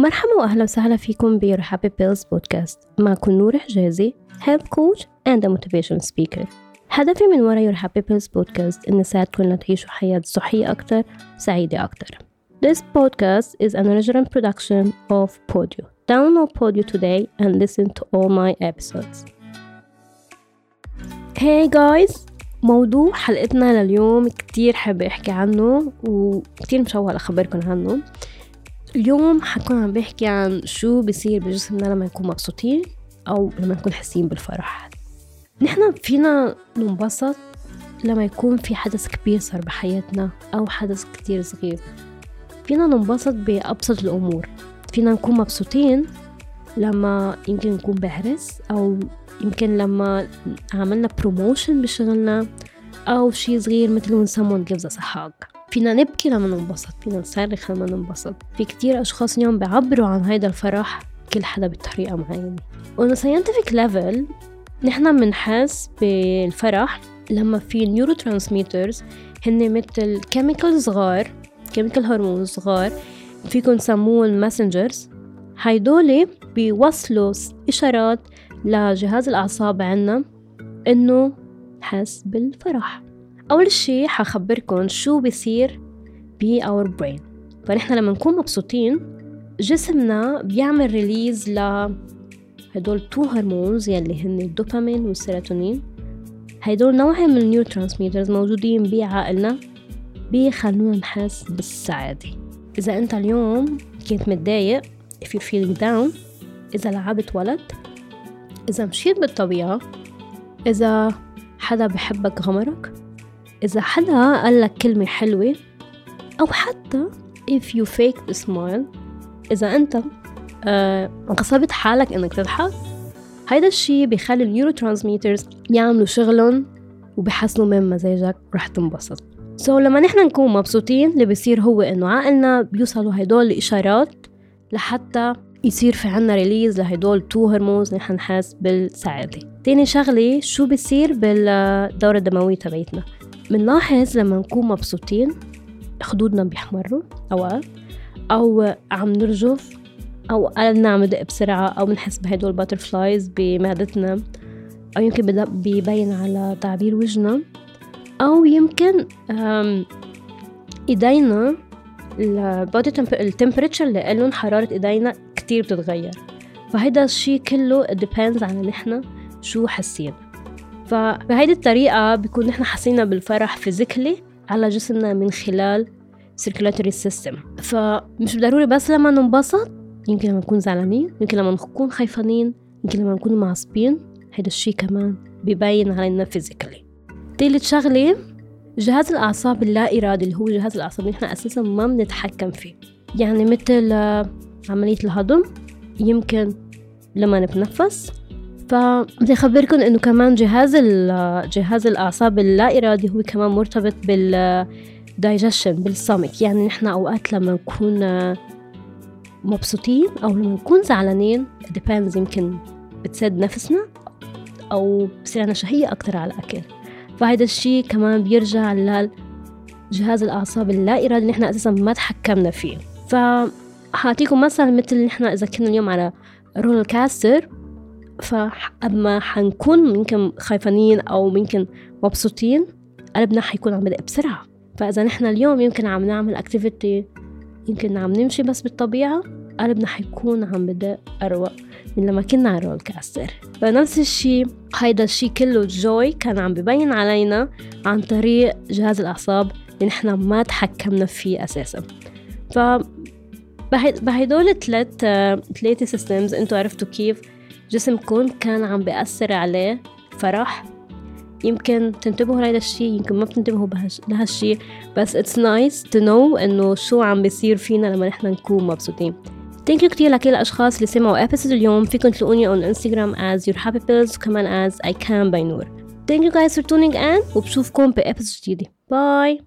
مرحبا واهلا وسهلا فيكم ب Happy Pills بودكاست معكم نور حجازي coach and a motivation speaker هدفي من ورا Your Happy Pills بودكاست إن نساعدكم تعيشوا حياة صحية أكتر وسعيدة أكتر This podcast is an original production of Podio. Download Podio today and listen to all my episodes. Hey guys! موضوع حلقتنا لليوم كتير حابة أحكي عنه وكتير مشوق أخبركم عنه اليوم حكون عم بحكي عن شو بصير بجسمنا لما نكون مبسوطين أو لما نكون حاسين بالفرح. نحن فينا ننبسط لما يكون في حدث كبير صار بحياتنا أو حدث كتير صغير. فينا ننبسط بأبسط الأمور. فينا نكون مبسوطين لما يمكن نكون بعرس أو يمكن لما عملنا promotion بشغلنا أو شي صغير مثل when someone gives us a hug فينا نبكي لما ننبسط فينا نصرخ لما ننبسط. في كتير أشخاص اليوم بيعبروا عن هيدا الفرح كل حدا بطريقة معينة. At scientific level نحنا بنحس بالفرح لما في neurotransmitters هن مثل chemical صغار chemical هرمون صغار فيكم تسموهم messengers هيدول بيوصلوا إشارات لجهاز الأعصاب عنا إنه حس بالفرح. أول شي حخبركن شو بيصير ب our brain. فنحن لما نكون مبسوطين جسمنا بيعمل release ل هدول two hormones يلي هن الدوبامين والسيروتونين هدول نوع من ال neurotransmitters موجودين بعقلنا بيخلونا نحس بالسعادة. إذا أنت اليوم كنت متضايق if you're feeling down إذا لعبت ولد إذا مشيت بالطبيعة إذا حدا بحبك غمرك إذا حدا قال لك كلمة حلوة أو حتى if you fake the smile إذا أنت آه غصبت حالك إنك تضحك هيدا الشي بيخلي ال neurotransmitters يعملوا شغلهم وبحسنوا من مزاجك رح تنبسط. so so, لما نحن نكون مبسوطين اللي بيصير هو إنه عقلنا بيوصلوا هدول الإشارات لحتى يصير في عنا release لهدول two hormones نحن نحس بالسعادة. تاني شغلة شو بيصير بالدورة الدموية تبعتنا بنلاحظ لما نكون مبسوطين خدودنا بيحمروا أوقات أو عم نرجف أو قلبنا عم يدق بسرعة أو بنحس بهدول ال butterflies بمعدتنا أو يمكن بيبين على تعبير وجهنا أو يمكن إيدينا ال body ال temperature اللي لهم حرارة إيدينا كتير بتتغير. فهيدا الشي كله depends على نحنا شو حاسين. فبهيدي الطريقة بيكون نحن حسينا بالفرح physically على جسمنا من خلال circulatory system. فمش ضروري بس لما ننبسط يمكن لما نكون زعلانين يمكن لما نكون خايفانين يمكن لما نكون معصبين هيدا الشي كمان بيبين علينا physically تالت شغلة جهاز الأعصاب اللا إرادي اللي هو جهاز الأعصاب اللي إحنا أساسا ما بنتحكم فيه. يعني مثل عملية الهضم يمكن لما نتنفس فبدي أخبركم إنه كمان جهاز جهاز الأعصاب اللا إرادي هو كمان مرتبط بال digestion بالسمك. يعني نحن أوقات لما نكون مبسوطين أو لما نكون زعلانين depends يمكن بتسد نفسنا أو بصير عنا شهية أكتر على الأكل. فهذا الشيء كمان بيرجع لجهاز الأعصاب اللا إرادي نحن أساسا ما تحكمنا فيه. فحاعطيكم مثل نحن إذا كنا اليوم على roller coaster فأما حنكون يمكن خايفانين أو يمكن مبسوطين قلبنا حيكون عم بدق بسرعة. فإذا نحن اليوم يمكن عم نعمل activity يمكن عم نمشي بس بالطبيعة قلبنا حيكون عم بدق أروق من لما كنا على roller coaster فنفس الشي هيدا الشي كله joy كان عم ببين علينا عن طريق جهاز الأعصاب اللي نحن ما تحكمنا فيه أساسا. ف بهدول الثلاث ثلاثة systems أنتوا عرفتوا كيف جسمكم كان عم بيأثر عليه فرح. يمكن تنتبهوا لهذا الشيء يمكن ما بتنتبهوا لهالشيء بس it's nice to know إنه شو عم بيصير فينا لما نحن نكون مبسوطين. thank you كتير لكل الأشخاص اللي سمعوا episode اليوم. فيكم تلاقوني on انستغرام as your happy pills وكمان as I can by نور thank you guys for tuning in وبشوفكم ب episode جديدة bye